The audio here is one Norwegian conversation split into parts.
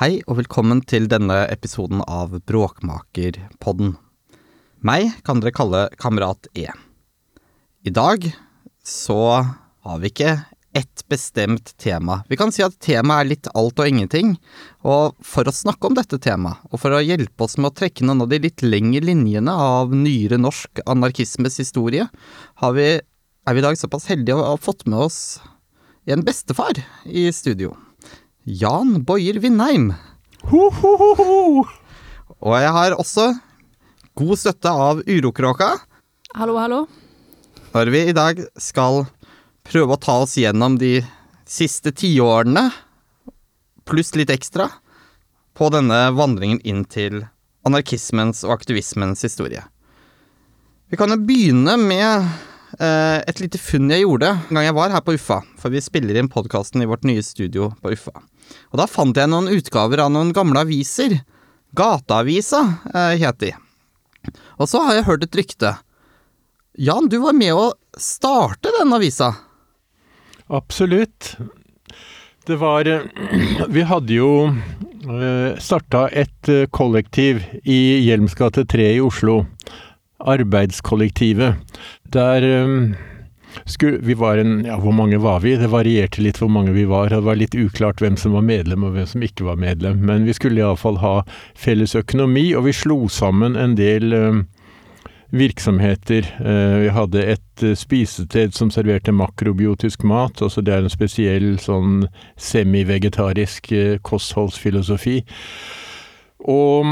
Hei og velkommen til denne episoden av Bråkmakerpodden. Meg kan dere kalle Kamerat E. I dag så har vi ikke ett bestemt tema. Vi kan si at temaet er litt alt og ingenting. Og for å snakke om dette temaet, og for å hjelpe oss med å trekke noen av de litt lengre linjene av nyere norsk anarkismes historie, vi, er vi i dag såpass heldige å ha fått med oss en bestefar i studio. Jan Bojer Vindheim. Ho, ho, ho, ho. Og jeg har også god støtte av Urokråka. Hallo, hallo. Når vi i dag skal prøve å ta oss gjennom de siste tiårene, pluss litt ekstra, på denne vandringen inn til anarkismens og aktivismens historie. Vi kan jo begynne med et lite funn jeg gjorde en gang jeg var her på Uffa, for vi spiller inn podkasten i vårt nye studio på Uffa. Og da fant jeg noen utgaver av noen gamle aviser. Gateavisa eh, het de. Og så har jeg hørt et rykte. Jan, du var med å starte den avisa? Absolutt. Det var Vi hadde jo starta et kollektiv i Hjelmsgate 3 i Oslo. Arbeidskollektivet. Der skulle, vi var en Ja, hvor mange var vi? Det varierte litt hvor mange vi var. Det var litt uklart hvem som var medlem og hvem som ikke var medlem. Men vi skulle iallfall ha felles økonomi, og vi slo sammen en del um, virksomheter. Uh, vi hadde et uh, spisested som serverte makrobiotisk mat. altså Det er en spesiell sånn semivegetarisk uh, kostholdsfilosofi. Og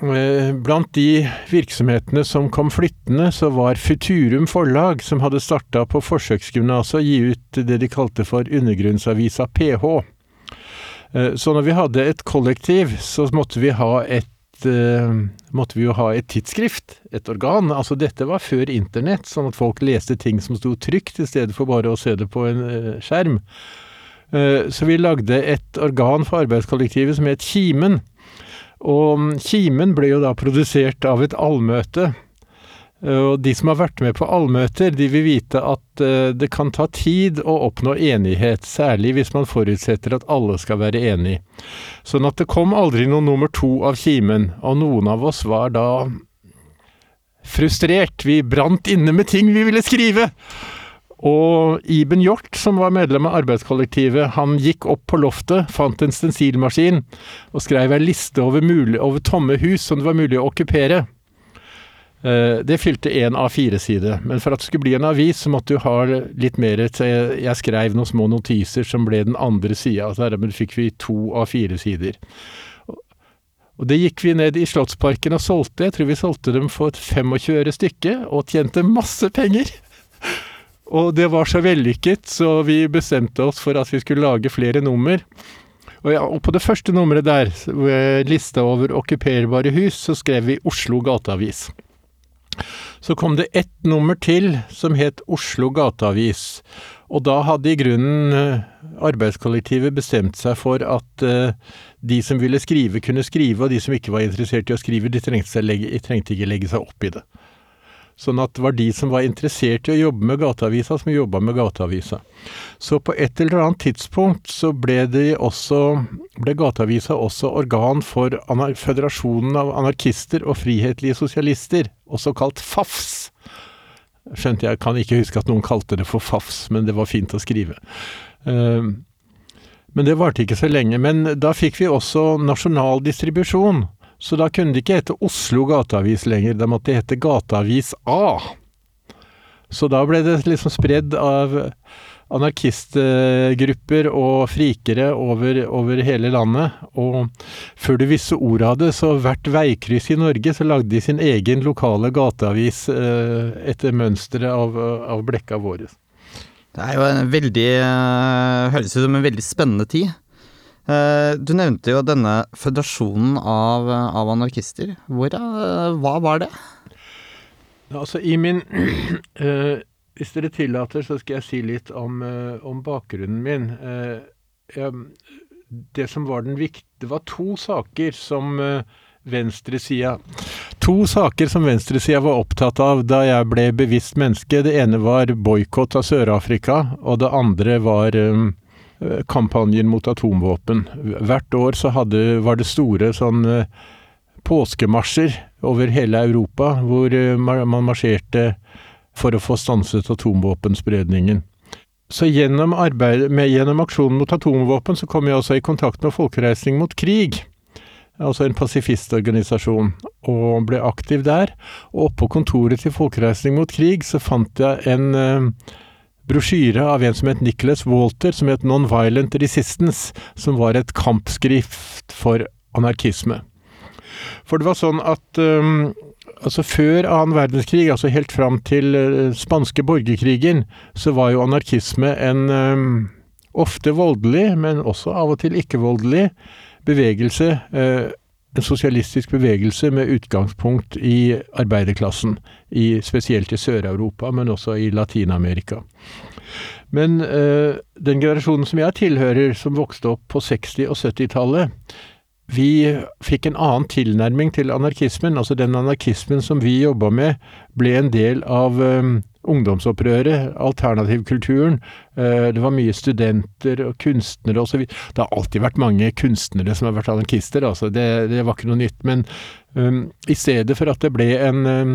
eh, blant de virksomhetene som kom flyttende, så var Futurum forlag, som hadde starta på forsøksgymnaset, å gi ut det de kalte for undergrunnsavisa PH. Eh, så når vi hadde et kollektiv, så måtte vi ha et eh, måtte vi jo ha et tidsskrift, et organ. Altså dette var før internett, sånn at folk leste ting som sto trygt, i stedet for bare å se det på en skjerm. Så vi lagde et organ for arbeidskollektivet som het Kimen. Og Kimen ble jo da produsert av et allmøte. Og de som har vært med på allmøter, de vil vite at det kan ta tid å oppnå enighet, særlig hvis man forutsetter at alle skal være enig. Sånn at det kom aldri noen nummer to av Kimen, og noen av oss var da frustrert. Vi brant inne med ting vi ville skrive! Og Iben Hjort, som var medlem av arbeidskollektivet, han gikk opp på loftet, fant en stensilmaskin og skrev ei liste over, mulig, over, tomme hus som det var mulig å okkupere. Det fylte én A4-side, men for at det skulle bli en avis, så måtte du ha litt mer til Jeg skrev noen små notiser som ble den andre sida, så dermed fikk vi to A4-sider. Og det gikk vi ned i Slottsparken og solgte. Jeg tror vi solgte dem for 25 øre stykket, og tjente masse penger. Og det var så vellykket, så vi bestemte oss for at vi skulle lage flere nummer. Og, ja, og på det første nummeret der, lista over okkuperbare hus, så skrev vi Oslo Gateavis. Så kom det ett nummer til som het Oslo Gateavis. Og da hadde i grunnen arbeidskollektivet bestemt seg for at uh, de som ville skrive, kunne skrive, og de som ikke var interessert i å skrive, de trengte, legge, trengte ikke legge seg opp i det. Sånn at det var de som var interessert i å jobbe med gateavisa, som jobba med gateavisa. Så på et eller annet tidspunkt så ble, også, ble gateavisa også organ for Føderasjonen av anarkister og frihetlige sosialister, også kalt FAFS. Skjønte jeg kan ikke huske at noen kalte det for FAFS, men det var fint å skrive. Ehm, men det varte ikke så lenge. Men da fikk vi også nasjonal distribusjon. Så da kunne det ikke hete Oslo Gateavis lenger, da måtte hete Gateavis A. Så da ble det liksom spredd av anarkistgrupper og frikere over, over, hele landet. Og før du visste ordet av det, så hvert veikryss i Norge så lagde de sin egen lokale gateavis eh, etter mønsteret av, av blekka våre. Det er jo en veldig Høres ut som en veldig spennende tid. Eh, du nevnte jo denne føderasjonen av, av anarkister. Hvor, eh, hva var det? Altså, i min uh, Hvis dere tillater, så skal jeg si litt om, uh, om bakgrunnen min. Uh, jeg, det som var den viktige Det var to saker som venstresida To saker som venstresida var opptatt av da jeg ble bevisst menneske. Det ene var boikott av Sør-Afrika, og det andre var um, kampanjen mot atomvåpen. Hvert år så hadde, var det store sånn påskemarsjer over hele Europa, hvor man marsjerte for å få stanset atomvåpenspredningen. Så gjennom, arbeid, med, gjennom aksjonen mot atomvåpen så kom jeg også i kontakt med Folkereisning mot krig altså en pasifistorganisasjon, og ble aktiv der. Og oppå kontoret til Folkereisning mot krig så fant jeg en brosjyre av en som het Nicholas Walter, som het Nonviolent Resistance, som var et kampskrift for anarkisme. For det var sånn at um, altså før annen verdenskrig, altså helt fram til uh, spanske borgerkrigen, så var jo anarkisme en um, ofte voldelig, men også av og til ikke-voldelig bevegelse, eh, en sosialistisk bevegelse med utgangspunkt i arbeiderklassen, i, spesielt i Sør-Europa, men også i Latin-Amerika. Men eh, den generasjonen som jeg tilhører, som vokste opp på 60- og 70-tallet, vi fikk en annen tilnærming til anarkismen. Altså den anarkismen som vi jobba med, ble en del av um, ungdomsopprøret, alternativkulturen. Uh, det var mye studenter og kunstnere osv. Det har alltid vært mange kunstnere som har vært anarkister, altså. Det, det var ikke noe nytt. Men um, i stedet for at det ble en, um,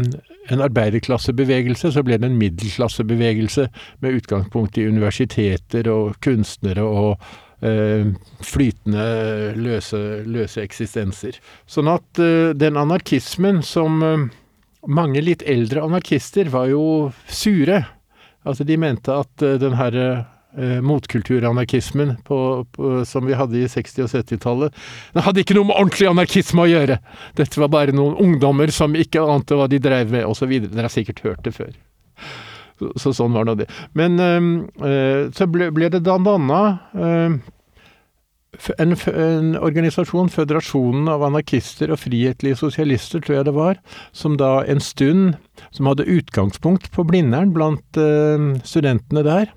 en arbeiderklassebevegelse, så ble det en middelklassebevegelse med utgangspunkt i universiteter og kunstnere og Uh, flytende, løse, løse, eksistenser. Sånn at uh, den anarkismen som eh, mange litt eldre anarkister var jo sure. Altså de mente at den her motkulturanarkismen på, på, som vi hadde i 60- og 70-tallet. Den hadde ikke noe med ordentlig anarkisme å gjøre! Dette var bare noen ungdommer som ikke ante hva de drev med, osv. Dere har sikkert hørt det før. Så, så sånn var nå det. Men øh, så ble, ble, det da danna øh, en, en, organisasjon, Føderasjonen av anarkister og frihetlige sosialister, tror jeg det var, som da en stund Som hadde utgangspunkt på Blindern blant øh, studentene der.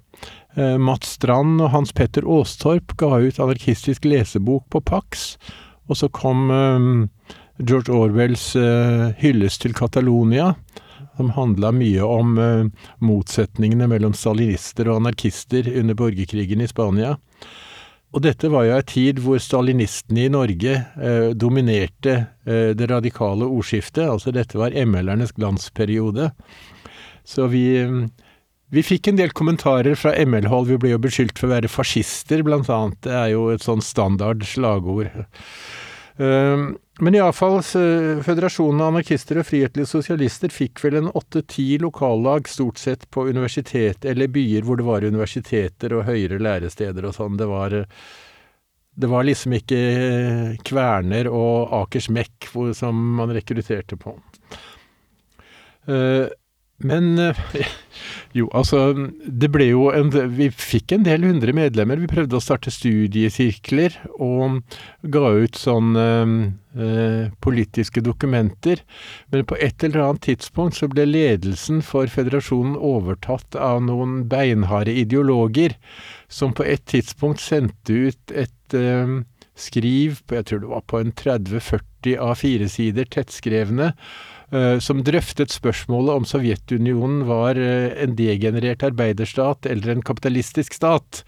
Uh, Mats Strand og Hans Petter Aastorp ga ut anarkistisk lesebok på Pax, og så kom øh, George Orwells hyllest til Catalonia, som handla mye om uh, motsetningene mellom stalinister og anarkister under borgerkrigen i Spania. Og dette var jo ei tid hvor stalinistene i Norge uh, dominerte uh, det radikale ordskiftet, altså dette var ML-ernes glansperiode. Så vi, vi fikk en del kommentarer fra ML-hold, vi ble jo beskyldt for å være fascister, blant annet. Det er jo et sånn standard slagord. Uh, men iallfall, Føderasjonen av anarkister og frihetlige sosialister fikk vel en åtte-ti lokallag, stort sett på universitet, eller byer hvor det var universiteter og høyere læresteder og sånn. Det var det var liksom ikke Kverner og Akers Mek som man rekrutterte på. Uh, men eh, jo, altså Det ble jo en Vi fikk en del hundre medlemmer. Vi prøvde å starte studiesirkler og ga ut sånn eh, politiske dokumenter. Men på et eller annet tidspunkt så ble ledelsen for federasjonen overtatt av noen beinharde ideologer, som på et tidspunkt sendte ut et eh, skriv på, jeg tror det var på en 30-40 av fire sider tettskrevne, Eh, som drøftet spørsmålet om Sovjetunionen var eh, en degenerert arbeiderstat eller en kapitalistisk stat.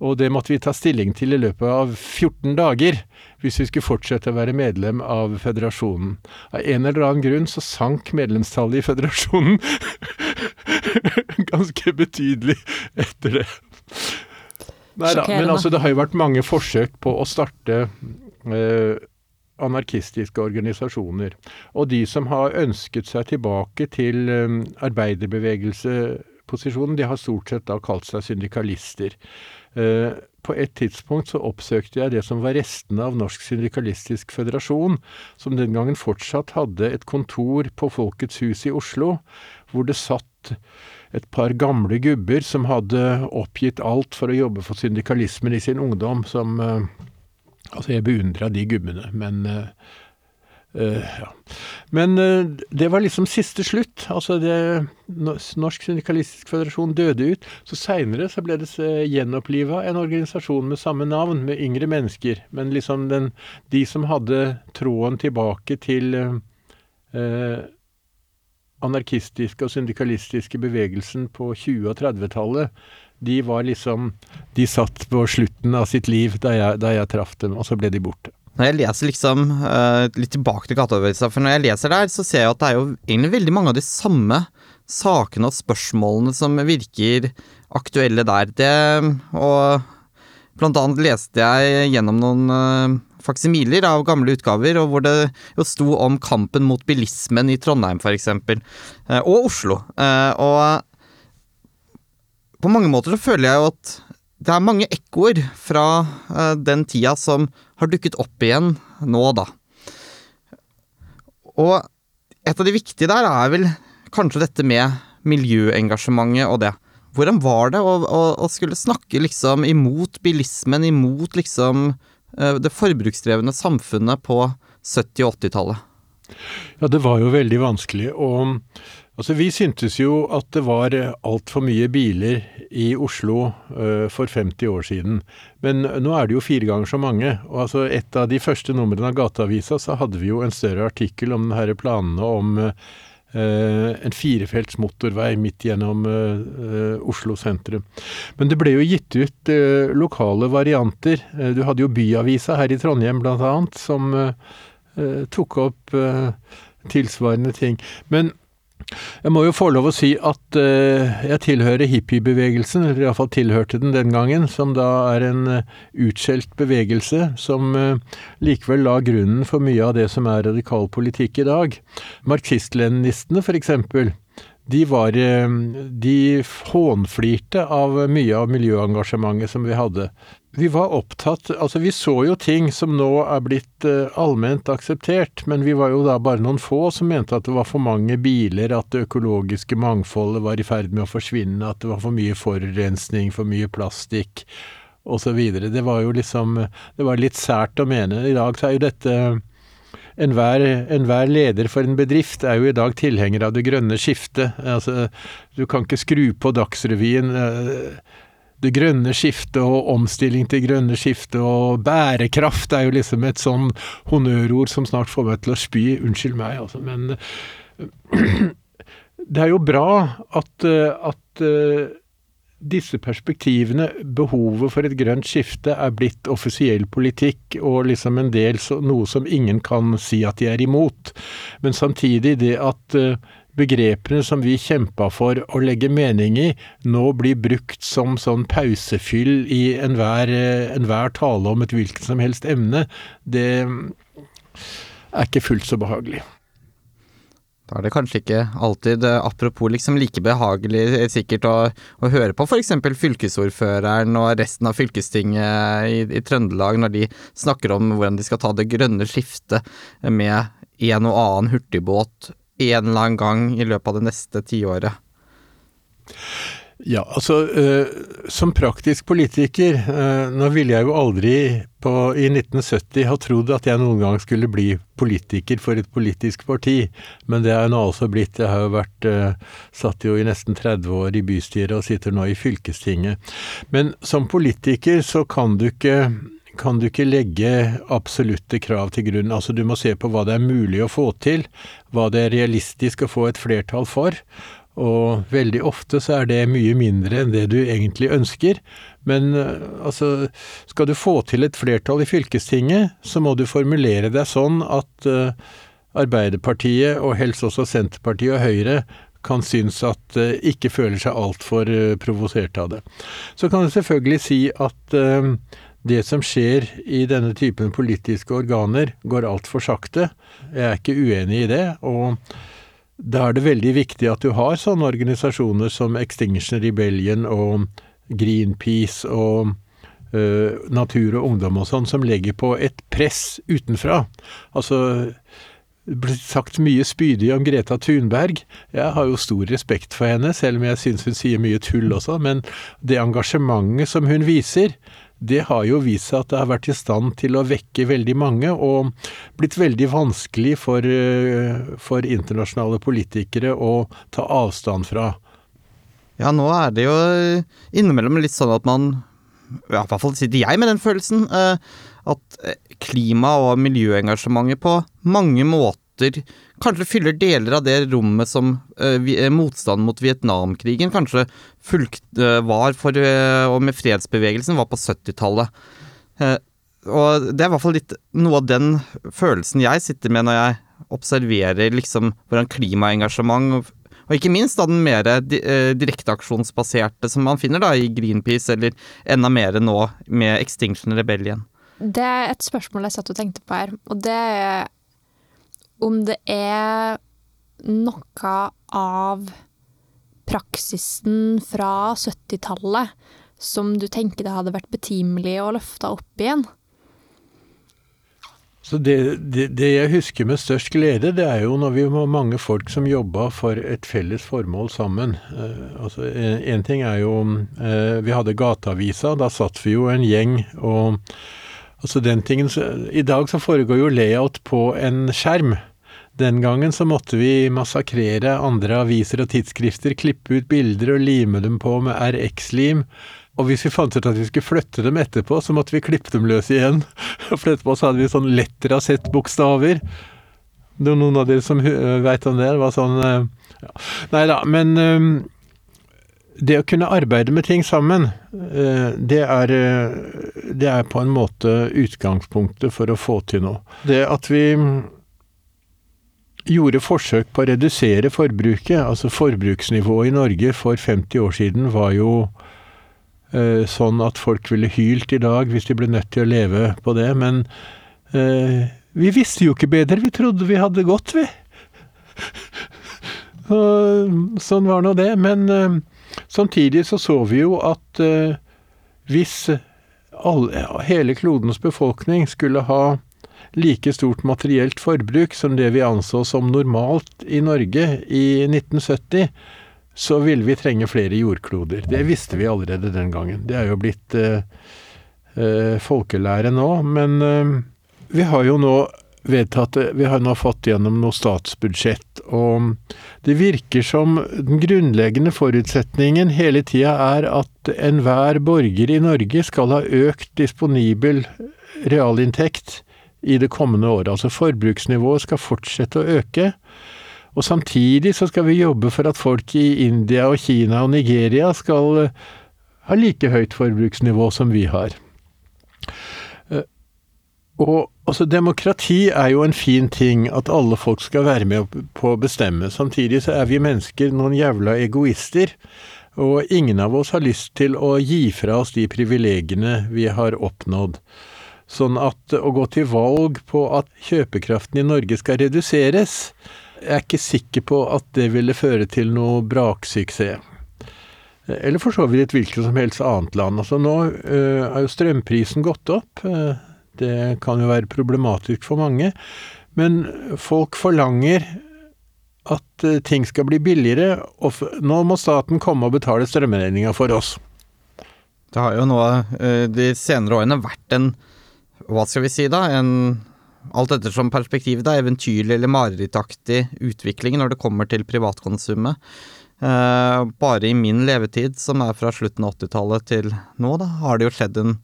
Og det måtte vi ta stilling til i løpet av 14 dager hvis vi skulle fortsette å være medlem av føderasjonen. Av en eller annen grunn så sank medlemstallet i føderasjonen ganske betydelig etter det. Nei da, men altså det har jo vært mange forsøk på å starte eh, anarkistiske organisasjoner. Og de som har ønsket seg tilbake til um, arbeiderbevegelseposisjonen, de har stort sett da kalt seg syndikalister. Uh, på et tidspunkt så oppsøkte jeg det som var restene av Norsk Syndikalistisk Føderasjon, som den gangen fortsatt hadde et kontor på Folkets hus i Oslo, hvor det satt et par gamle gubber som hadde oppgitt alt for å jobbe for syndikalismen i sin ungdom, som uh, Altså, jeg beundra de gubbene, men uh, uh, ja. Men uh, det var liksom siste slutt. Altså, det Norsk Syndikalistisk Føderasjon døde ut. Så seinere så ble det gjenoppliva en organisasjon med samme navn, med yngre mennesker. Men liksom den, de som hadde tråden tilbake til anarkistiske og syndikalistiske bevegelsen på 20- og 30-tallet, de var liksom De satt på slutten av sitt liv da jeg, da jeg traff dem, og så ble de borte. Når jeg leser liksom uh, litt tilbake til gateavisa, for når jeg leser der, så ser jeg at det er jo egentlig veldig mange av de samme sakene og spørsmålene som virker aktuelle der. Det, og blant annet leste jeg gjennom noen uh, faksimiler av gamle utgaver, og hvor det jo sto om kampen mot bilismen i Trondheim, f.eks., uh, og Oslo. Uh, og på mange måter så føler jeg jo at det er mange ekkoer fra uh, den tida som har dukket opp igjen nå, da. Og et av de viktige der er vel kanskje dette med miljøengasjementet og det. Hvordan var det å, å, å skulle snakke liksom imot bilismen, imot liksom uh, det forbruksdrevne samfunnet på 70- og 80-tallet? Ja, det var jo veldig vanskelig. Og altså, vi syntes jo at det var altfor mye biler i Oslo uh, for 50 år siden. Men nå er det jo fire ganger så mange. Og altså, et av de første numrene av Gateavisa så hadde vi jo en større artikkel om denne planene om uh, en firefelts motorvei midt gjennom uh, Oslo sentrum. Men det ble jo gitt ut lokale varianter. du hadde jo Byavisa her i Trondheim blant annet, som tok opp tilsvarende ting. Men jeg må jo få lov å si at uh, jeg tilhører hippiebevegelsen, eller iallfall tilhørte den den gangen, som da er en utskjelt bevegelse som likevel la grunnen for mye av det som er radikal politikk i dag. Marxist-leninistene, for eksempel, de var De hånflirte av mye av miljøengasjementet som vi hadde vi var opptatt Altså, vi så jo ting som nå er blitt uh, allment akseptert, men vi var jo da bare noen få som mente at det var for mange biler, at det økologiske mangfoldet var i ferd med å forsvinne, at det var for mye forurensning, for mye plastikk osv. Det var jo liksom Det var litt sært å mene. I dag så er jo dette Enhver, enhver leder for en bedrift er jo i dag tilhenger av det grønne skiftet. Altså, du kan ikke skru på Dagsrevyen. Uh, det grønne skiftet og omstilling til grønne skiftet og bærekraft er jo liksom et sånn honnørord som snart får meg til å spy. Unnskyld meg, altså. Men det er jo bra at, at disse perspektivene, behovet for et grønt skifte, er blitt offisiell politikk og liksom en del noe som ingen kan si at de er imot. Men samtidig det at begrepene som vi kjempa for å legge mening i, nå blir brukt som sånn pausefyll i enhver, enhver tale om et hvilket som helst emne, det er ikke fullt så behagelig. Da er det kanskje ikke alltid, apropos liksom like behagelig sikkert å, å høre på f.eks. fylkesordføreren og resten av fylkestinget i, i, Trøndelag når de snakker om hvordan de skal ta det grønne skiftet med en og annen hurtigbåt en eller annen gang i løpet av det neste tiåret? Ja, altså eh, som praktisk politiker eh, Nå ville jeg jo aldri på, i 1970 ha trodd at jeg noen gang skulle bli politiker for et politisk parti, men det er jeg nå altså blitt. Jeg har jo vært eh, satt jo i nesten 30 år i bystyret og sitter nå i fylkestinget. Men som politiker så kan du ikke kan du ikke legge absolutte krav til grunn. Altså du må se på hva det er mulig å få til, hva det er realistisk å få et flertall for. Og veldig ofte så er det mye mindre enn det du egentlig ønsker. Men eh, altså, skal du få til et flertall i fylkestinget, så må du formulere deg sånn at uh, Arbeiderpartiet, og helst også Senterpartiet og Høyre, kan synes at uh, ikke føler seg altfor uh, provosert av det. Så kan du selvfølgelig si at uh, det som skjer i denne typen politiske organer, går altfor sakte. Jeg er ikke uenig i det. og da er det veldig viktig at du har sånne organisasjoner som Extinction Rebellion og Greenpeace og uh, Natur og Ungdom og sånn, som legger på et press utenfra. Altså det ble sagt mye spydig om Greta Thunberg. Jeg har jo stor respekt for henne, selv om jeg syns hun sier mye tull også. Men det engasjementet som hun viser, det har jo vist seg at det har vært i stand til å vekke veldig mange, og blitt veldig vanskelig for, eh, for internasjonale politikere å ta avstand fra. Ja, nå er det jo innimellom litt sånn at man I hvert fall sitter jeg med den følelsen. Eh, at klima- og miljøengasjementet på mange måter kanskje fyller deler av det rommet som eh, motstanden mot Vietnamkrigen kanskje fulgt, uh, var for, eh, og med fredsbevegelsen, var på 70-tallet. og det er i hvert fall litt noe av den følelsen jeg sitter med når jeg observerer liksom hvordan klimaengasjement og ikke minst da den mer direkteaksjonsbaserte som man finner da i Greenpeace, eller enda mer nå med Extinction Rebellion. Det er et spørsmål jeg satt og tenkte på her, og det er om det er noe av praksisen fra 70-tallet som du tenker det hadde vært betimelig å løfte opp igjen? Så det, det, det, jeg husker med størst glede, det er jo når vi var mange folk som jobba for et felles formål sammen. Eh, altså, en, ting er jo eh, Vi hadde Gateavisa. Da satt vi jo en gjeng og Altså den tingen I dag så foregår jo layout på en skjerm. Den gangen så måtte vi massakrere andre aviser og tidsskrifter, klippe ut bilder og lime dem på med RX-lim. Og hvis vi fant ut at vi skulle flytte dem etterpå, så måtte vi klippe dem løs igjen. For etterpå så hadde vi sånn lettrasett-bokstaver. Det er noen av dere som veit om det? Var sånn eh, ja. Nei da, men det å kunne arbeide med ting sammen, eh, det er, eh, det er, på en måte utgangspunktet for å få til noe. Det at vi gjorde forsøk på å redusere forbruket, altså forbruksnivået i Norge for 50 år siden var jo eh, sånn at folk ville hylt i dag hvis de ble nødt til å leve på det, men eh, vi visste jo ikke bedre, vi trodde vi hadde gått, vi. sånn var nå det, men eh, Samtidig så så vi jo at eh, hvis alle, hele klodens befolkning skulle ha like stort materielt forbruk som det vi anså som normalt i Norge i 1970, så ville vi trenge flere jordkloder. Det visste vi allerede den gangen. Det er jo blitt eh, eh, folkelære nå, men eh, vi har jo nå vedtatt Vi har nå fått gjennom noe statsbudsjett, og det virker som den grunnleggende forutsetningen hele tida er at enhver borger i Norge skal ha økt disponibel realinntekt i det kommende året. Altså forbruksnivået skal fortsette å øke. Og samtidig så skal vi jobbe for at folk i India og Kina og Nigeria skal ha like høyt forbruksnivå som vi har. Og altså, demokrati er jo en fin ting, at alle folk skal være med på å bestemme. Samtidig så er vi mennesker noen jævla egoister, og ingen av oss har lyst til å gi fra oss de privilegiene vi har oppnådd. Sånn at å gå til valg på at kjøpekraften i Norge skal reduseres, jeg er ikke sikker på at det ville føre til noe braksuksess. Eller for så vidt et hvilket som helst annet land. Altså nå er jo strømprisen gått opp. Øh, det kan jo være problematisk for mange. Men folk forlanger at eh, ting skal bli billigere, og nå må staten komme og betale strømregninga for oss. Det har jo nå eh, de senere årene vært en, hva skal vi si da, en alt ettersom perspektivet, da, eventyrlig eller marerittaktig utvikling når det kommer til privatkonsumet. Eh, bare i min levetid, som er fra slutten av 80-tallet til nå, da, har det jo skjedd en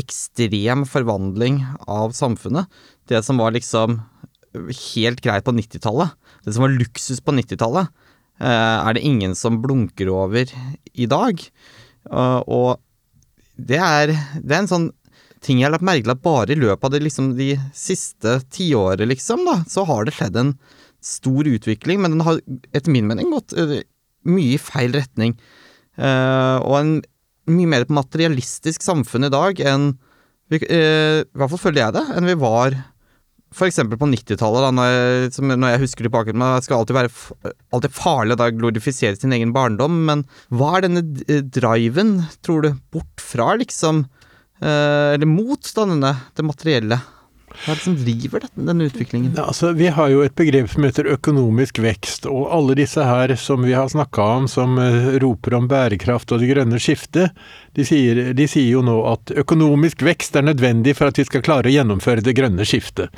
ekstrem forvandling av samfunnet. Det som var liksom helt greit på 90-tallet, det som var luksus på 90-tallet, eh, er det ingen som blunker over i dag. Og det er, det er en sånn ting jeg har lagt merke til at bare i løpet av det, liksom, de siste tiåret, liksom, da, så har det skjedd en stor utvikling, men den har etter min mening gått uh, mye i feil retning. Uh, og en mye mer materialistisk samfunn i dag enn vi, uh, I hvert fall føler jeg det, enn vi var f.eks. på 90-tallet, når, når, jeg husker tilbake til Det skal alltid være alltid farlig å glorifisere sin egen barndom, men hva er denne driven, tror du, bort fra, liksom eh, Eller motstandene, det materielle? Hva er det som driver denne utviklingen? Ja, altså, vi har jo et begrep som heter økonomisk vekst, og alle disse her som vi har snakka om, som uh, roper om bærekraft og det grønne skiftet, de sier, de sier, jo nå at økonomisk vekst er nødvendig for at vi skal klare å gjennomføre det grønne skiftet.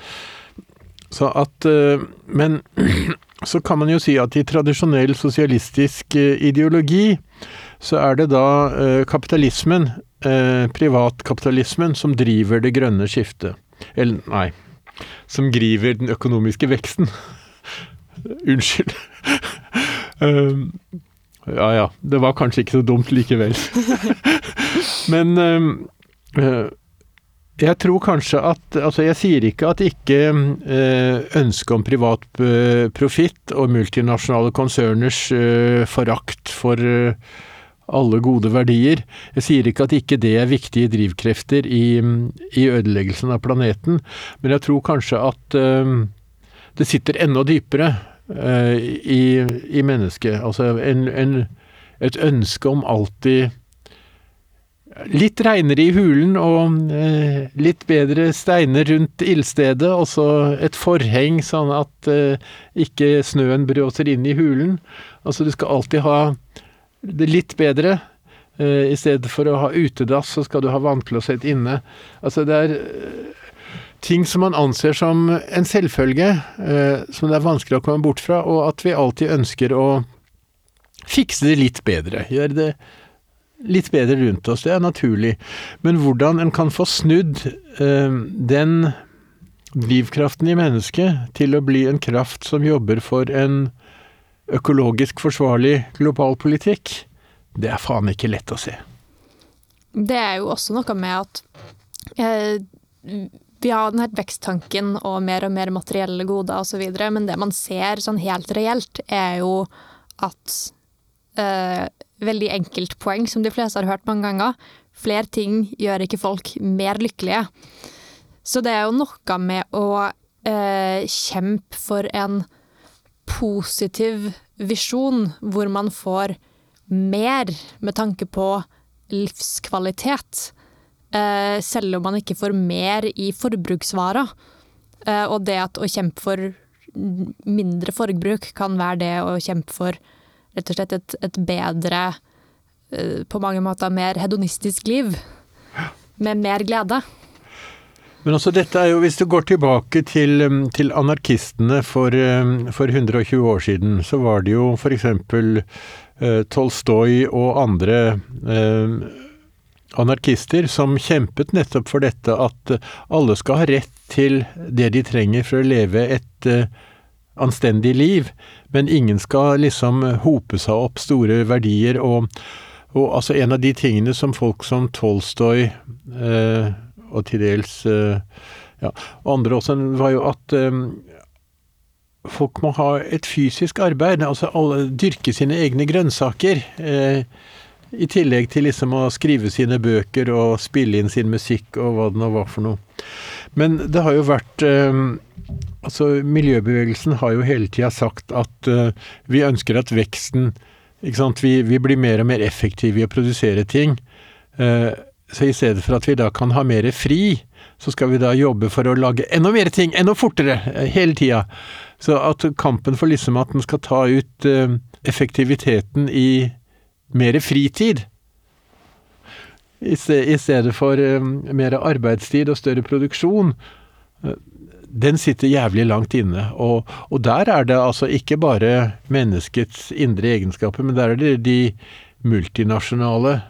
Så at uh, Men så kan man jo si at i tradisjonell sosialistisk ideologi så er det da kapitalismen, privatkapitalismen, som driver det grønne skiftet. Eller nei. som driver den økonomiske veksten. Unnskyld. Um, ja ja, det var kanskje ikke så dumt likevel. Men um, uh, jeg tror kanskje at Altså, jeg sier ikke at ikke uh, ønsket om privat uh, profitt og multinasjonale konserners forakt for alle gode verdier. Jeg sier ikke at ikke det er viktige drivkrefter i, i ødeleggelsen av planeten, men jeg tror kanskje at det sitter enda dypere i, i mennesket. Altså en, en, et ønske om alltid Litt reinere i hulen og eh, litt bedre steiner rundt ildstedet, og så et forheng sånn at ikke snøen bråser inn i hulen. Altså du skal alltid ha litt bedre. Eh, I stedet for å ha utedass, så skal du ha vannklosett inne. Altså det er eh, ting som man anser som en selvfølge, eh, som det er vanskelig å komme bort fra, og at vi alltid ønsker å fikse det litt bedre. Gjøre det litt bedre rundt oss. Det er naturlig. Men hvordan en kan få snudd den drivkraften i mennesket til å bli en kraft som jobber for en økologisk forsvarlig global politikk, det er faen ikke lett å se. Det er jo også noe med at eh, vi har denne veksttanken og mer og mer materielle goder osv., men det man ser sånn helt reelt, er jo at eh, veldig enkelt poeng som de fleste har hørt mange ganger. Flere ting gjør ikke folk mer lykkelige. Så det er jo noe med å eh, kjempe for en positiv visjon, hvor man får mer med tanke på livskvalitet. Eh, selv om man ikke får mer i forbruksvara. Eh, og det at å kjempe for mindre forbruk kan være det å kjempe for rett og slett et, et bedre, eh, på mange måter mer hedonistisk liv. Med mer glede. Men også dette er jo, hvis du går tilbake til, um, til anarkistene for, um, for, 120 år siden, så var det jo f.eks. Eh, Tolstoy og andre eh, anarkister som kjempet nettopp for dette at alle skal ha rett til det de trenger for å leve et eh, anstendig liv, men ingen skal liksom hope seg opp store verdier. Og, og altså en av de tingene som folk som Tolstoy eh, og til dels eh, ja, andre også, var jo at eh, folk må ha et fysisk arbeid. altså alle, Dyrke sine egne grønnsaker. Eh, I tillegg til liksom å skrive sine bøker og spille inn sin musikk og hva det nå var for noe. Men det har jo vært Altså, miljøbevegelsen har jo hele tida sagt at vi ønsker at veksten ikke sant? Vi, vi, blir mer og mer effektive i å produsere ting. Så i stedet for at vi da kan ha mer fri, så skal vi da jobbe for å lage enda mer ting, enda fortere, uh, hele tida. Så at kampen for liksom at den skal ta ut effektiviteten i mer fritid, i stedet for mer arbeidstid og større produksjon, den sitter jævlig langt inne. Og, og, der er det altså ikke bare menneskets indre egenskaper, men der er det de multinasjonale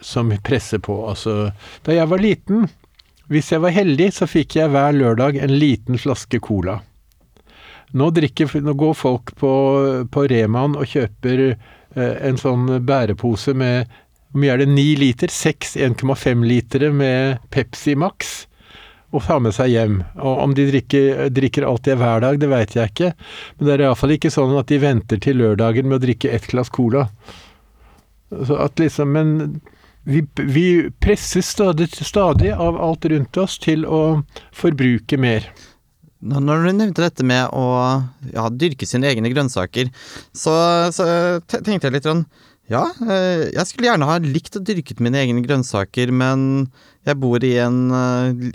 som presser på. Altså, da jeg var liten, hvis jeg var heldig, så fikk jeg hver lørdag en liten flaske cola. Nå, drikker, nå går folk på, på Reman og kjøper eh, en sånn bærepose med hvor mye er det, 9 liter? 6 1,5 litere med Pepsi Max og ta med seg hjem. Og om de drikker, drikker alltid hver dag, det veit jeg ikke, men det er iallfall ikke sånn at de venter til lørdagen med å drikke ett glass cola. Så at liksom, Men vi, vi presses stadig, stadig av alt rundt oss til å forbruke mer. Når du nevnte dette med å ja, dyrke sine egne grønnsaker, så, så tenkte jeg litt sånn ja, eh, jeg skulle gjerne ha likt å dyrke mine egne grønnsaker, men jeg bor i en eh,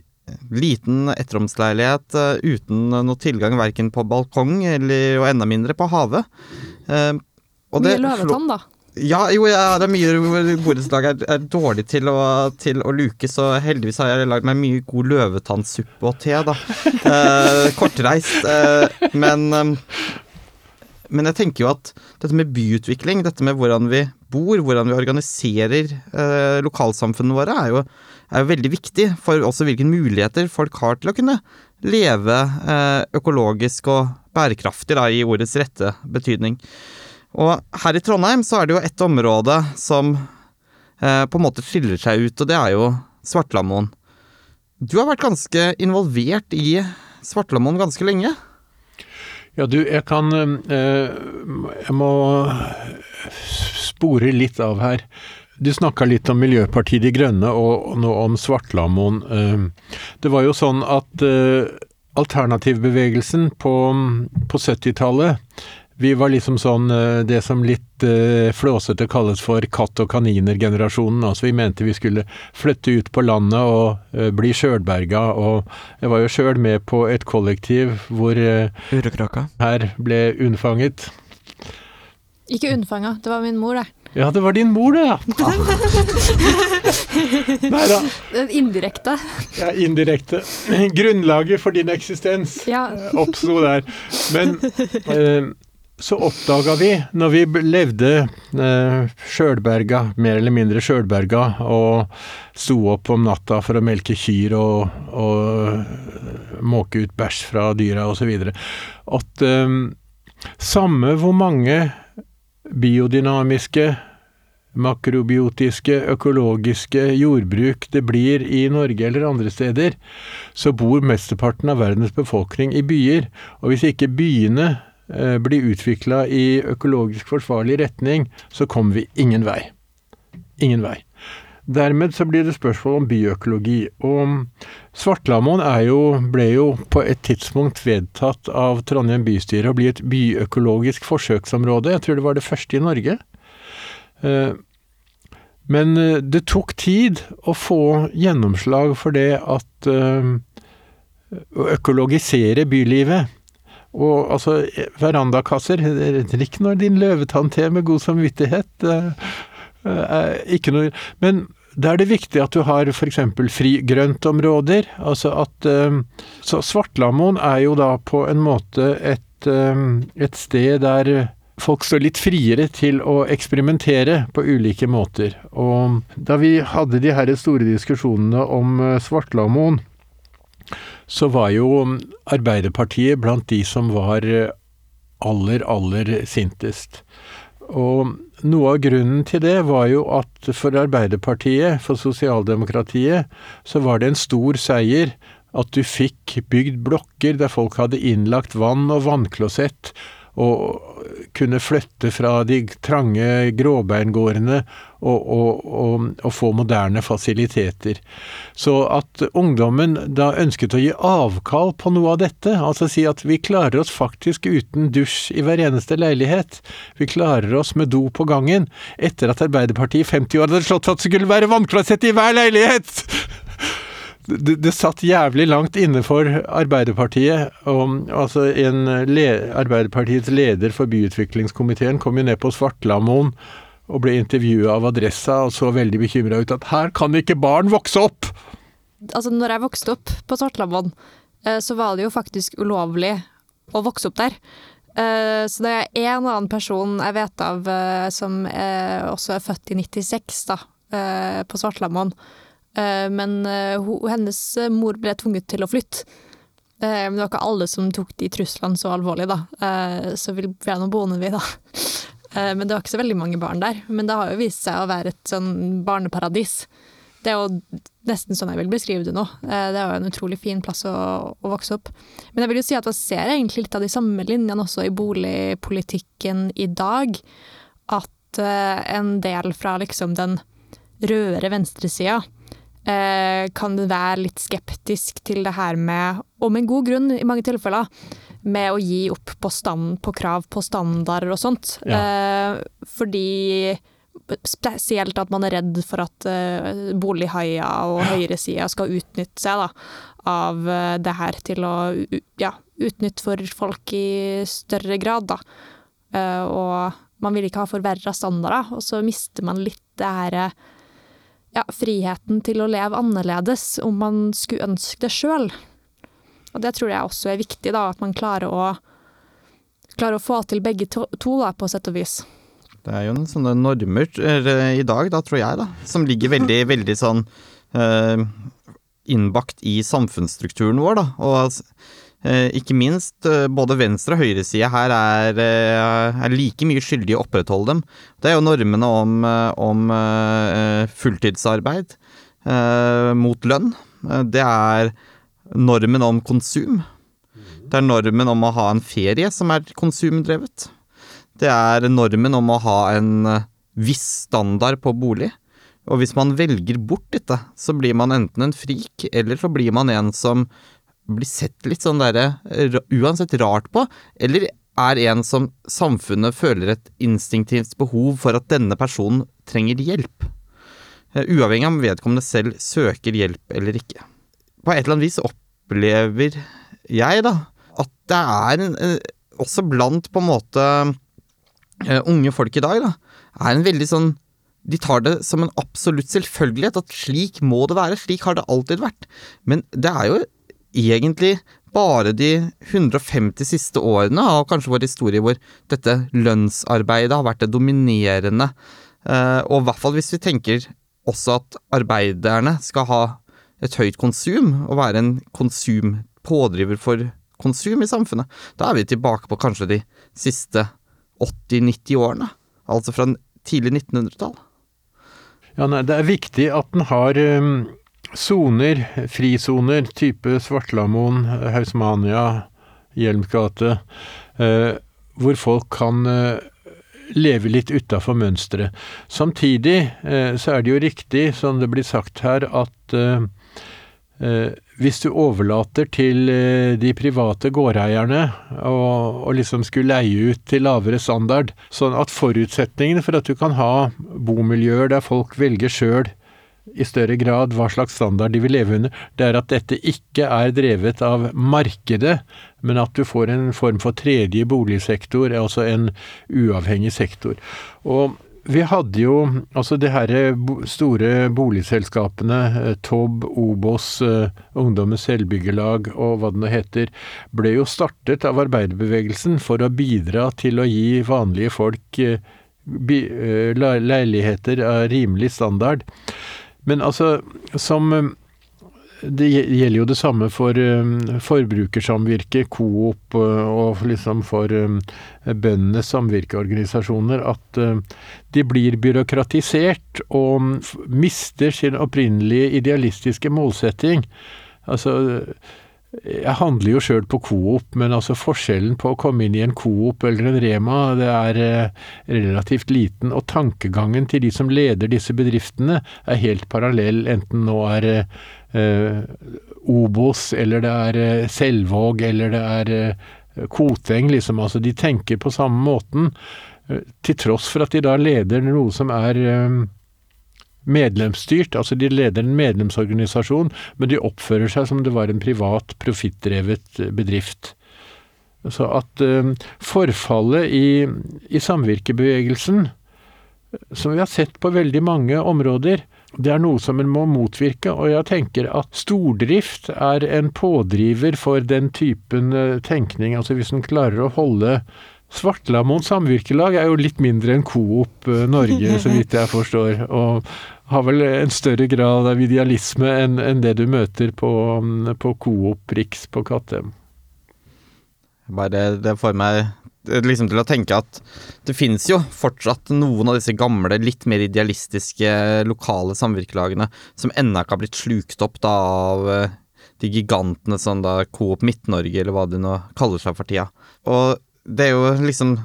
liten ettromsleilighet uh, uten noe tilgang verken på balkong eller, og enda mindre på havet. Uh, mye løvetann, da. Ja, jo, ja, det er mye borettslag er, er dårlig til å, til å, luke, så heldigvis har jeg lagd meg mye god løvetannsuppe og te, da. Eh, kortreist. men men jeg tenker jo at dette med byutvikling, dette med hvordan vi bor, hvordan vi organiserer lokalsamfunnene våre, er jo er jo veldig viktig for også hvilke muligheter folk har til å kunne leve eh, økologisk og bærekraftig, da, i ordets rette betydning. Og her i Trondheim så er det jo et område som eh, på en måte skiller seg ut, og det er jo Svartlamoen. Du har vært ganske involvert i Svartlamoen ganske lenge? Ja, du, jeg kan eh, Jeg må spore litt av her. Du snakka litt om Miljøpartiet De Grønne og nå om Svartlamoen. Eh, det var jo sånn at eh, alternativbevegelsen på, på 70-tallet vi var liksom sånn det som litt flåsete kalles for katt og kaniner-generasjonen. Altså vi mente vi skulle flytte ut på landet og bli sjølberga, og jeg var jo sjøl med på et kollektiv hvor Urekraka. her ble unnfanget. Ikke unnfanga, det var min mor, det. Ja, det var din mor, det, ja. Nei da. Indirekte. Ja, indirekte. Grunnlaget for din eksistens Ja. oppsto der. Men eh, så oppdaga vi, når vi levde eh, sjølberga, mer eller mindre sjølberga, og sto opp om natta for å melke kyr og, og måke ut bæsj fra dyra osv., at eh, samme hvor mange biodynamiske, makrobiotiske, økologiske jordbruk det blir i Norge eller andre steder, så bor mesteparten av verdens befolkning i byer. Og hvis ikke byene eh, blir utvikla i økologisk forsvarlig retning, så kommer vi ingen vei. Ingen vei. Dermed så blir det spørsmål om bioøkologi. Og Svartlamoen ble jo på et tidspunkt vedtatt av Trondheim bystyre å bli et byøkologisk forsøksområde. Jeg tror det var det første i Norge. Eh, men eh, det tok tid å få gjennomslag for det at eh, Å økologisere bylivet. Og altså, verandakasser Drikk nå din løvetann-te med god samvittighet. Ikke noe Men da er det viktig at du har f.eks. frigrøntområder. Altså at Så Svartlamoen er jo da på en måte et, et sted der folk står litt friere til å eksperimentere på ulike måter. Og da vi hadde de her store diskusjonene om Svartlamoen, så var jo Arbeiderpartiet blant de som var aller, aller sintest. Og noe av grunnen til det var jo at for Arbeiderpartiet, for sosialdemokratiet, så var det en stor seier at du fikk bygd blokker der folk hadde innlagt vann og vannklosett, og kunne flytte fra de trange gråbeingårdene og, og, og, og, få moderne fasiliteter. Så at ungdommen da ønsket å gi avkall på noe av dette, altså si at vi klarer oss faktisk uten dusj i hver eneste leilighet, vi klarer oss med do på gangen, etter at Arbeiderpartiet i 50 år hadde slått at det skulle være vannklosett i hver leilighet! Det, det, satt jævlig langt inne for Arbeiderpartiet. Og, altså en le, Arbeiderpartiets leder for byutviklingskomiteen kom jo ned på Svartlamoen og ble intervjua av Adressa og så veldig bekymra ut at her kan ikke barn vokse opp! Altså, når jeg vokste opp på Svartlamoen, så var det jo faktisk ulovlig å vokse opp der. Så det er en annen person jeg vet av som også er født i 96, da, på Svartlamoen Eh, men eh, hennes eh, mor ble tvunget til å flytte. Men det var ikke alle som tok de truslene så alvorlig, da. Så vi ble nå boende, vi, da. Men det var ikke så veldig mange barn der. Men det har jo vist seg å være et sånn barneparadis. Det er jo nesten sånn jeg vil beskrive det nå. Det er jo en utrolig fin plass å, å vokse opp. Men jeg vil jo si at jeg ser egentlig litt av de samme linjene også i boligpolitikken i dag. At en del fra liksom den rødere venstresida eh, kan være litt skeptisk til det her med, og med god grunn i mange tilfeller, med å gi opp på, stand, på krav på standarder og sånt. Ja. Eh, fordi spesielt at man er redd for at uh, bolighaier og høyresida skal utnytte seg da, av det her til å ja, utnytte for folk i større grad. Da. Og man vil ikke ha forverra standarder, og så mister man litt det her ja, friheten til å leve annerledes om man skulle ønske det sjøl. Og det tror jeg også er viktig, da, at man klarer å, klarer å få til begge to, to da, på sett og vis. Det er jo noen sånne normer i dag, da, tror jeg, da, som ligger veldig, veldig sånn eh, innbakt i samfunnsstrukturen vår, da. Og ikke minst eh, både venstre- og høyresida her er, eh, er, like mye skyldige i å opprettholde dem. Det er jo normene om, eh, om eh, fulltidsarbeid mot lønn. Det er normen om konsum. Det er normen om å ha en ferie som er konsumdrevet. Det er normen om å ha en viss standard på bolig. Og hvis man velger bort dette, så blir man enten en frik, eller så blir man en som blir sett litt sånn derre uansett rart på, eller er en som samfunnet føler et instinktivt behov for at denne personen trenger hjelp. Eh, uavhengig av om vedkommende selv søker hjelp eller ikke. På et eller annet vis opplever jeg, da, at det er en, eh, også blant på en måte eh, unge folk i dag, da, er en veldig sånn de tar det som en absolutt selvfølgelighet, at slik må det være, slik har det alltid vært. Men det er jo egentlig bare de 150 siste årene av kanskje vår historie hvor dette lønnsarbeidet har vært det dominerende. Eh, og i hvert fall hvis vi tenker også at arbeiderne skal ha et høyt konsum, og være en konsumpådriver for konsum i samfunnet. Da er vi tilbake på kanskje de siste 80-90 årene. Altså fra tidlig 1900-tall. Ja, nei, det er viktig at den har um, soner, frisoner, type Svartlamoen, Hausmania, Hjelmsgate, uh, hvor folk kan uh, leve litt utafor mønsteret. Samtidig uh, så er det jo riktig, som det blir sagt her, at hvis du overlater til de private gårdeierne og, liksom skulle leie ut til lavere standard, sånn at forutsetningene for at du kan ha bomiljøer der folk velger sjøl i større grad hva slags standard de vil leve under, det er at dette ikke er drevet av markedet, men at du får en form for tredje boligsektor, altså en uavhengig sektor. Og vi hadde jo altså de her store boligselskapene, TOB, Tobb, Obos, uh, Ungdommens Selvbyggerlag og hva det nå heter, ble jo startet av arbeiderbevegelsen for å bidra til å gi vanlige folk leiligheter av rimelig standard. Men altså, som det gjelder jo det samme for forbrukersamvirket, Coop uh, og liksom for bøndenes samvirkeorganisasjoner, at de blir byråkratisert og mister sin opprinnelige idealistiske målsetting. Altså jeg handler jo sjøl på Coop, men altså forskjellen på å komme inn i en Coop eller en Rema, det er eh, relativt liten. Og tankegangen til de som leder disse bedriftene er helt parallell, enten nå er eh, Obos, eller det er eh, Selvåg, eller det er eh, Koteng, liksom. Altså de tenker på samme måten. Eh, til tross for at de da leder noe som er eh, medlemsstyrt, altså de leder en medlemsorganisasjon, men de oppfører seg som det var en privat, profittdrevet eh, bedrift. Så at uh, forfallet i, i, samvirkebevegelsen, som vi har sett på veldig mange områder, det er noe som en må motvirke, og jeg tenker at stordrift er en pådriver for den typen tenkning. Altså hvis en klarer å holde Svartlamoen samvirkelag er jo litt mindre enn Coop Norge, så vidt jeg forstår. Og har vel en større grad av idealisme enn en det du møter på, på Coop Rix på Kattem. Bare det får meg liksom til å tenke at det finnes jo fortsatt noen av disse gamle, litt mer idealistiske lokale samvirkelagene som ennå ikke har blitt slukt opp da av eh, de gigantene som da Coop Midt-Norge, eller hva de nå kaller seg for tida. Og det er jo liksom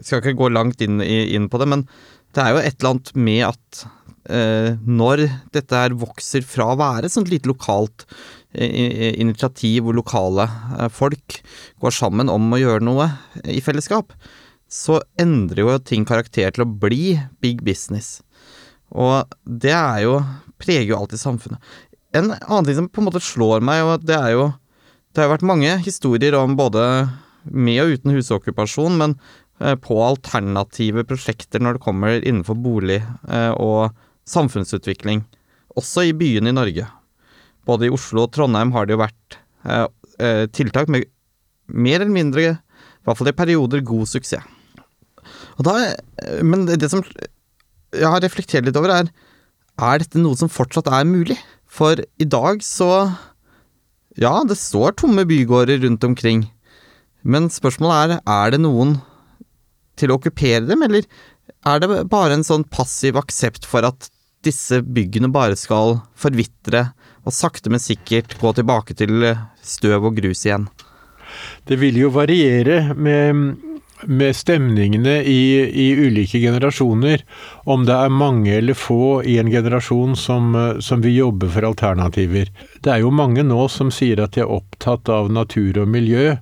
Skal ikke gå langt inn, inn på det, men det er jo et eller annet med at eh, når dette her vokser fra å være et sånt lite lokalt eh, initiativ hvor lokale eh, folk går sammen om å gjøre noe i fellesskap, så endrer jo ting karakter til å bli big business. Og det er jo preger jo alltid samfunnet. En annen ting som på en måte slår meg, og det er jo Det har vært mange historier om både med og uten husokkupasjon, men eh, på alternative prosjekter når det kommer innenfor bolig eh, og samfunnsutvikling, også i byene i Norge. Både i Oslo og Trondheim har det jo vært eh, eh, tiltak med mer eller mindre, i hvert fall i perioder, god suksess. Da, eh, men det som jeg har reflektert litt over, er er dette noe som fortsatt er mulig? For i dag så Ja, det står tomme bygårder rundt omkring. Men spørsmålet er er det noen til å okkupere dem, eller er det bare en sånn passiv aksept for at disse byggene bare skal forvitre og sakte, men sikkert gå tilbake til støv og grus igjen? Det vil jo variere med, med stemningene i, i, ulike generasjoner. Om det er mange eller få i en generasjon som, som vil jobbe for alternativer. Det er jo mange nå som sier at de er opptatt av natur og miljø.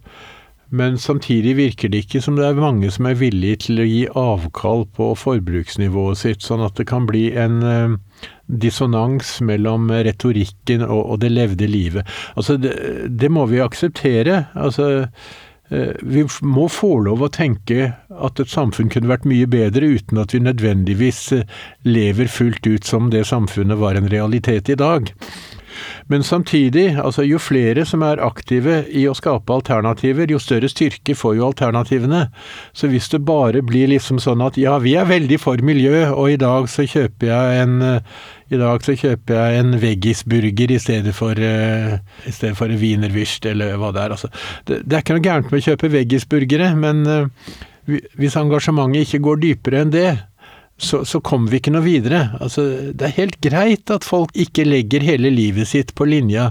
Men samtidig virker det ikke som det er mange som er villige til å gi avkall på forbruksnivået sitt, sånn at det kan bli en uh, dissonans mellom retorikken og, det levde livet. Altså, det, det må vi akseptere. Altså, uh, vi må få lov å tenke at et samfunn kunne vært mye bedre uten at vi nødvendigvis uh, lever fullt ut som det samfunnet var en realitet i dag. Men samtidig, altså jo flere som er aktive i å skape alternativer, jo større styrke får jo alternativene. Så hvis det bare blir liksom sånn at ja, vi er veldig for miljø, og i dag så kjøper jeg en i dag så kjøper jeg en veggisburger i stedet for, uh, i stedet for en wienerwürst, eller hva det er. Altså, det, det, er ikke noe gærent med å kjøpe veggisburgere, men uh, hvis engasjementet ikke går dypere enn det, så, så kommer vi ikke noe videre. Altså, det er helt greit at folk ikke legger hele livet sitt på linja,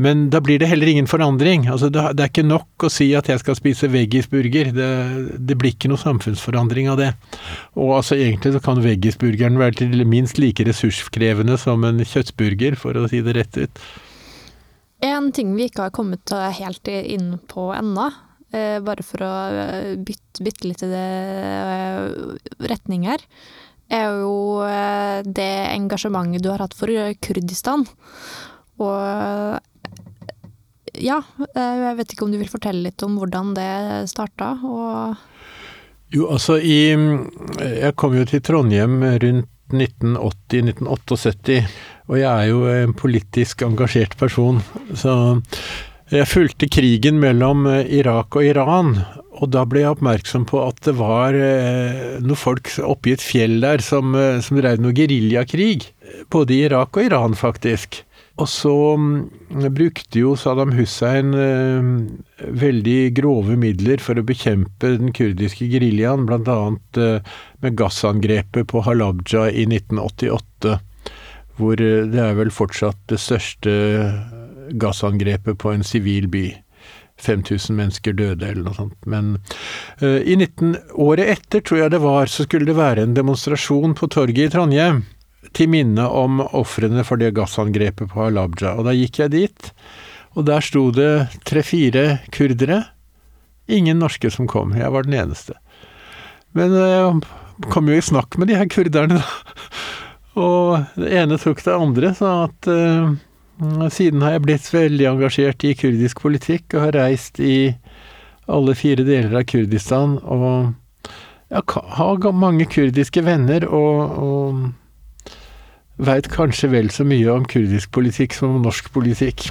men da blir det heller ingen forandring. Altså, det, det er ikke nok å si at jeg skal spise veggisburger. Det, det blir ikke noe samfunnsforandring av det. Og altså, egentlig så kan veggisburgeren være til minst like ressurskrevende som en kjøttburger, for å si det rett ut. En ting vi ikke har kommet helt inn på ennå, bare for å eh, bytte, bytte litt i det eh, retning her, er jo det engasjementet du har hatt for Kurdistan. Og ja, jeg vet ikke om du vil fortelle litt om hvordan det starta, Jo, altså i Jeg kom jo til Trondheim rundt 1980-1978, og jeg er jo en politisk engasjert person, så jeg fulgte krigen mellom eh, Irak og Iran, og da ble jeg oppmerksom på at det var eh, noen folk oppe i et fjell der som, eh, som drev noe geriljakrig. Både i Irak og Iran, faktisk. Og så mm, brukte jo Saddam Hussein veldig grove midler for å bekjempe den kurdiske geriljaen, bl.a. med gassangrepet på Halabja i 1988. Hvor det er vel fortsatt det største gassangrepet på en sivil by. 5000 mennesker døde, eller noe sånt. Men uh, i 19, året etter, tror jeg det var, så skulle det være en demonstrasjon på torget i Trondheim til minne om ofrene for det gassangrepet på Halabja. Og da gikk jeg dit, og der sto det tre-fire kurdere. Ingen norske som kom, jeg var den eneste. Men jeg uh, kom jo i snakk med de her kurderne, da. Og det ene tok det andre, sa at uh, siden har jeg blitt veldig engasjert i kurdisk politikk og har reist i alle fire deler av Kurdistan. Og jeg har mange kurdiske venner og, og veit kanskje vel så mye om kurdisk politikk som om norsk politikk.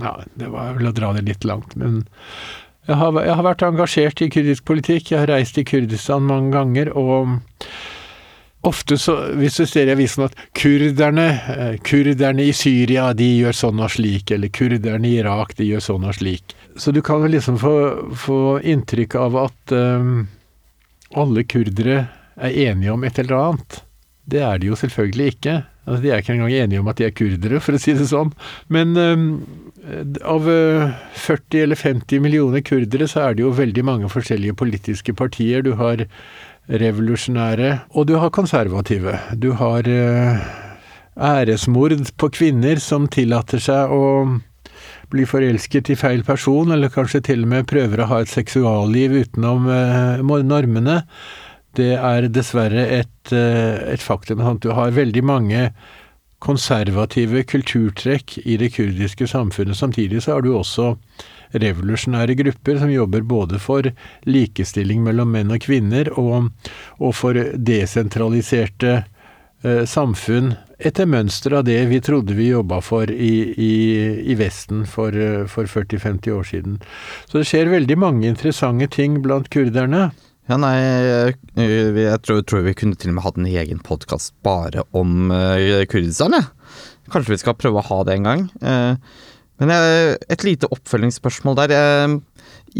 Ja, det var vel å dra det litt langt, men jeg har, jeg har vært engasjert i kurdisk politikk. Jeg har reist i Kurdistan mange ganger. og Ofte så, hvis du ser i avisen at kurderne, eh, kurderne i Syria de gjør sånn og slik, eller kurderne i Irak de gjør sånn og slik. Så du kan liksom få, få inntrykk av at um, alle kurdere er enige om et eller annet. Det er de jo selvfølgelig ikke. Altså, de er ikke engang enige om at de er kurdere, for å si det sånn. Men um, av 40 eller 50 millioner kurdere, så er det jo veldig mange forskjellige politiske partier. Du har revolusjonære, og du har konservative. Du har eh, æresmord på kvinner som tillater seg å bli forelsket i feil person, eller kanskje til og med prøver å ha et seksualliv utenom eh, normene. Det er dessverre et, eh, et faktum. Du har veldig mange konservative kulturtrekk i det kurdiske samfunnet. Samtidig så har du også revolusjonære grupper som jobber både for likestilling mellom menn og kvinner, og, og for desentraliserte eh, samfunn etter mønster av det vi trodde vi jobba for i, i, i Vesten for, for 40-50 år siden. Så det skjer veldig mange interessante ting blant kurderne. Ja, nei, jeg tror, tror vi kunne til og med hatt en egen podkast bare om uh, Kurdistan. Kanskje vi skal prøve å ha det en gang. Eh, men et lite oppfølgingsspørsmål der. Eh,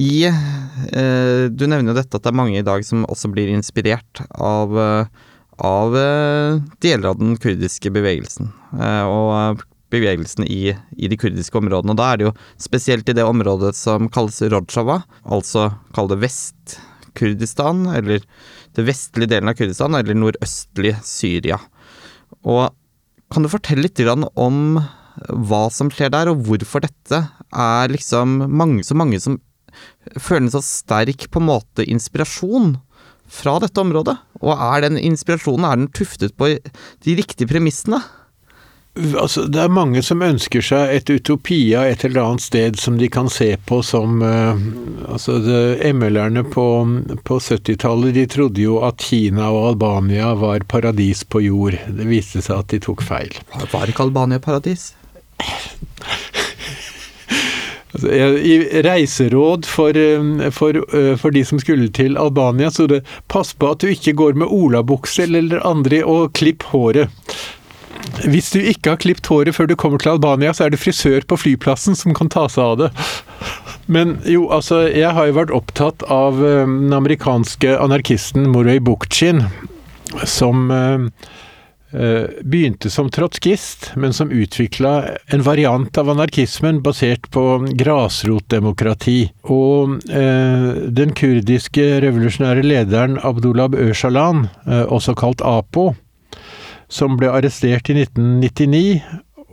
I eh, Du nevner jo dette at det er mange i dag som også blir inspirert av, eh, av eh, deler av den kurdiske bevegelsen. Eh, og bevegelsen i, i, de kurdiske områdene. Og da er det jo spesielt i det området som kalles Rojava, altså kall det Vest-Kurdistan, eller det vestlige delen av Kurdistan, eller nordøstlig Syria. Og kan du fortelle litt om hva som skjer der, og hvorfor dette er liksom mange, så mange som føler en så sterk på en måte inspirasjon fra dette området? Og er den inspirasjonen er den tuftet på de riktige premissene? Altså, det er mange som ønsker seg et utopia et eller annet sted som de kan se på som uh, altså ML-erne på, på 70-tallet de trodde jo at Kina og Albania var paradis på jord. Det viste seg at de tok feil. Var ikke Albania paradis? I reiseråd for, eh, for, eh, for, de som skulle til Albania, så det pass på at du ikke går med olabukse eller andre og klipp håret. Hvis du ikke har klippet håret før du kommer til Albania, så er det frisør på flyplassen som kan ta seg av det. Men jo, altså, jeg har jo vært opptatt av uh, den amerikanske anarkisten Morey Bookchin, som uh, uh, begynte som trotskist, men som utvikla en variant av anarkismen basert på grasrotdemokrati. Og den kurdiske revolusjonære lederen Abdullah Øcalan, også kalt APO, som ble arrestert i 1999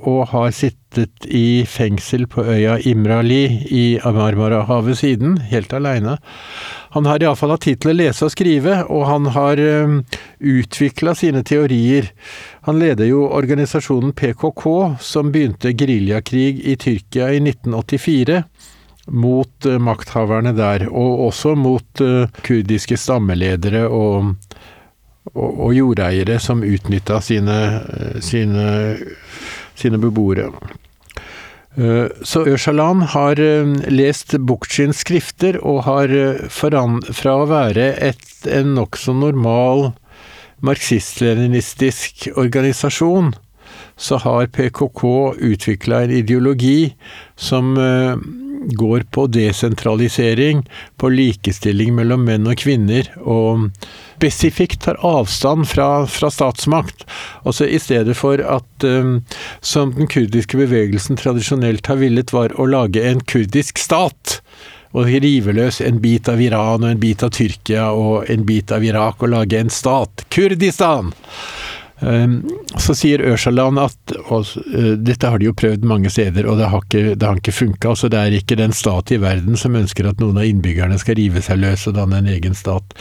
og har sittet i fengsel på øya Imrali i Marmarahavet siden, helt aleine. Han har iallfall hatt tid til å lese og skrive, og han har um, utvikla sine teorier. Han leder jo organisasjonen PKK, som begynte geriljakrig i Tyrkia i 1984 mot uh, makthaverne der, og også mot uh, kurdiske stammeledere og og, og jordeiere som utnytta sine, sine, sine beboere. Eh, så Ørshalan har eh, lest Bukhtins skrifter og har eh, fra å være et, en nokså normal marxist-leninistisk organisasjon, så har PKK utvikla en ideologi som går på desentralisering, på likestilling mellom menn og kvinner, og spesifikt tar avstand fra, fra statsmakt. Altså I stedet for at, um, som den kurdiske bevegelsen tradisjonelt har villet, var å lage en kurdisk stat. Og rive løs en bit av Iran og en bit av Tyrkia og en bit av Irak og lage en stat. Kurdistan! Ehm, så sier Ørshaland at og, eh, dette har de jo prøvd mange steder, og det har ikke, det ikke funka. Altså, det er ikke den stat i verden som ønsker at noen av innbyggerne skal rive seg løs og danne en egen stat.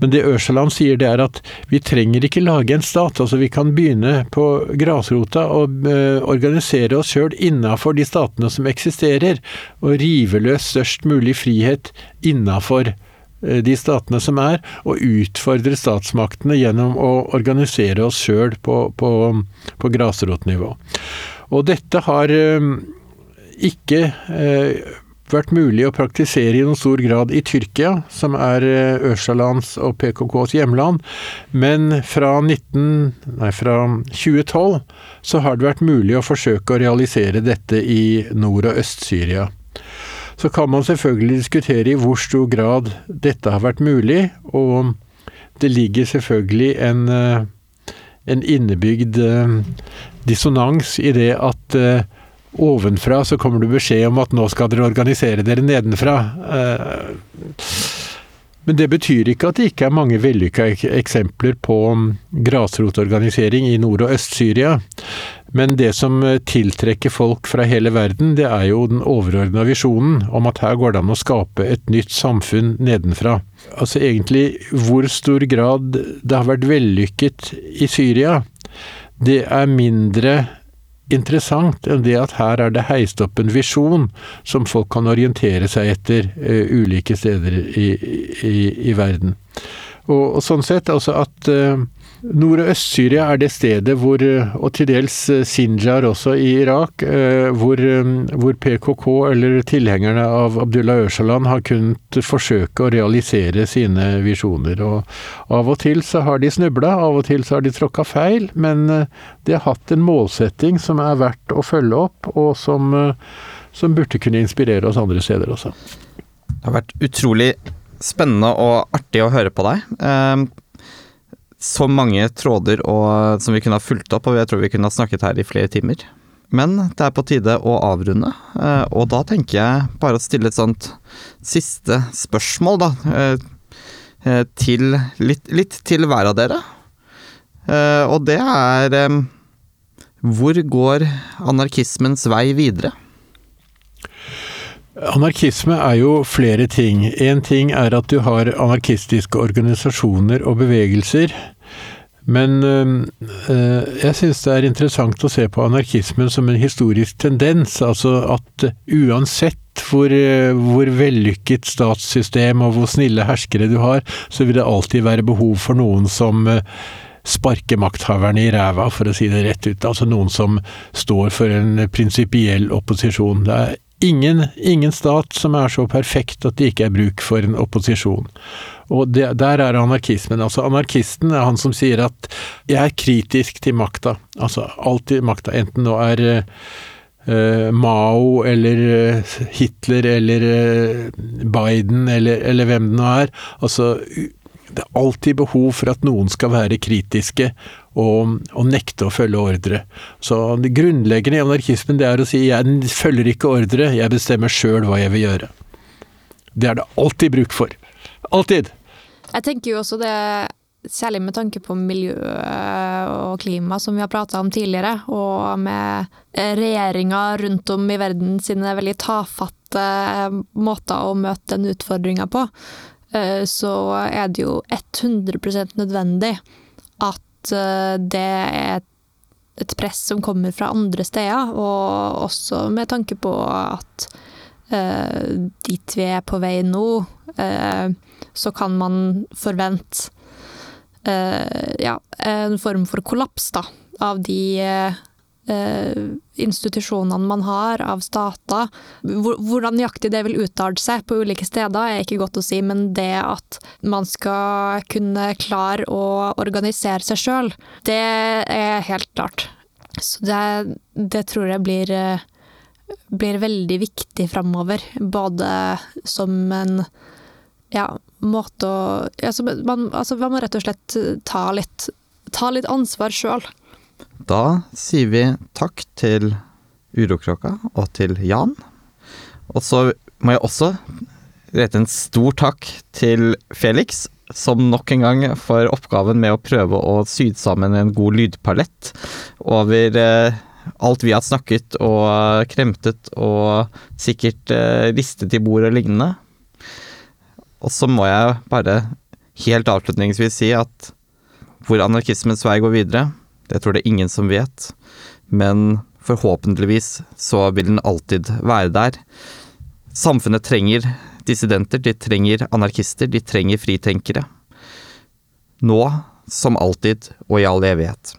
Men det Ørshaland sier, det er at vi trenger ikke lage en stat. altså Vi kan begynne på grasrota og uh, organisere oss sjøl innafor de statene som eksisterer, og rive løs størst mulig frihet innafor Eh, de statene som er, og utfordre statsmaktene gjennom å organisere oss sjøl på, på, på grasrotnivå. Og dette har eh, ikke eh, vært mulig å praktisere i noen stor grad i Tyrkia, som er Ørstalans og PKKs hjemland, men fra, 19, nei, fra 2012 så har det vært mulig å forsøke å realisere dette i Nord- og Øst-Syria. Så kan man selvfølgelig diskutere i hvor stor grad dette har vært mulig, og det ligger selvfølgelig en, eh, en innebygd eh, dissonans i det at eh, ovenfra så kommer det beskjed om at nå skal dere organisere dere nedenfra. Men det betyr ikke at det ikke er mange vellykka eksempler på mm, grasrotorganisering i Nord- og Øst-Syria. Men det som eh, tiltrekker folk fra hele verden, det er jo den overordna visjonen om at her går det an å skape et nytt samfunn nedenfra. Altså egentlig hvor stor grad det har vært vellykket i Syria, det er mindre interessant enn det at her er det heist opp en visjon som folk kan orientere seg etter uh, ulike steder i, i, i verden. Og, og, sånn sett, altså at uh, Nord- og Øst-Syria er det stedet hvor, og til dels Sinjar også i Irak, hvor, hvor PKK eller tilhengerne av Abdullah Øcalan har kunnet forsøke å realisere sine visjoner. Og av og til så har de snubla, av og til så har de tråkka feil, men de har hatt en målsetting som er verdt å følge opp, og som, som burde kunne inspirere oss andre steder også. Det har vært utrolig spennende og artig å høre på deg så mange tråder og, som vi kunne ha fulgt opp, og jeg tror vi kunne ha snakket her i flere timer. Men det er på tide å avrunde, eh, og da tenker jeg bare å stille et sånt siste spørsmål, da. Eh, eh, til litt, litt til hver av dere. Og det er Hvor går anarkismens vei videre? Anarkisme er jo flere ting. Én ting er at du har anarkistiske organisasjoner og bevegelser. Men øh, jeg syns det er interessant å se på anarkismen som en historisk tendens. Altså at uansett hvor, hvor, vellykket statssystem og hvor snille herskere du har, så vil det alltid være behov for noen som sparker makthaverne i ræva, for å si det rett ut. Altså noen som står for en prinsipiell opposisjon. Det er ingen, ingen, stat som er så perfekt at det ikke er bruk for en opposisjon. Og det, der er anarkismen. Altså Anarkisten er han som sier at 'jeg er kritisk til makta'. Altså alltid makta. Enten nå er uh, Mao eller uh, Hitler eller uh, Biden eller, eller hvem det nå er. Altså det er alltid behov for at noen skal være kritiske og, og nekte å følge ordre. Så det grunnleggende i anarkismen det er å si jeg følger ikke ordre, jeg bestemmer sjøl hva jeg vil gjøre. Det er det alltid bruk for. Alltid! Jeg tenker jo også det Særlig med tanke på miljø og klima, som vi har prata om tidligere, og med regjeringa rundt om i verden sine veldig tafatte måter å møte den utfordringa på, Eh, så er det jo 100 nødvendig at eh, det er et press som kommer fra andre steder, og også med tanke på at eh, dit vi er på vei nå, så kan man forvente ja, en form for kollaps da, av de eh, institusjonene man har av stater. Hvordan nøyaktig det vil utarte seg på ulike steder er ikke godt å si, men det at man skal kunne klare å organisere seg sjøl, det er helt klart. Så det, det tror jeg blir, blir veldig viktig framover. Både som en ja, måte å altså man, altså man må rett og slett ta litt, ta litt ansvar sjøl. Da sier vi takk til Urokråka og til Jan. Og så må jeg også rette en stor takk til Felix, som nok en gang får oppgaven med å prøve å sy sammen en god lydpalett over eh, alt vi har snakket og kremtet og sikkert eh, ristet i bordet og lignende. Og så må jeg bare helt avslutningsvis si at hvor anarkismens vei går videre, det tror det er ingen som vet, men forhåpentligvis så vil den alltid være der. Samfunnet trenger dissidenter, de trenger anarkister, de trenger fritenkere. Nå som alltid og i all evighet.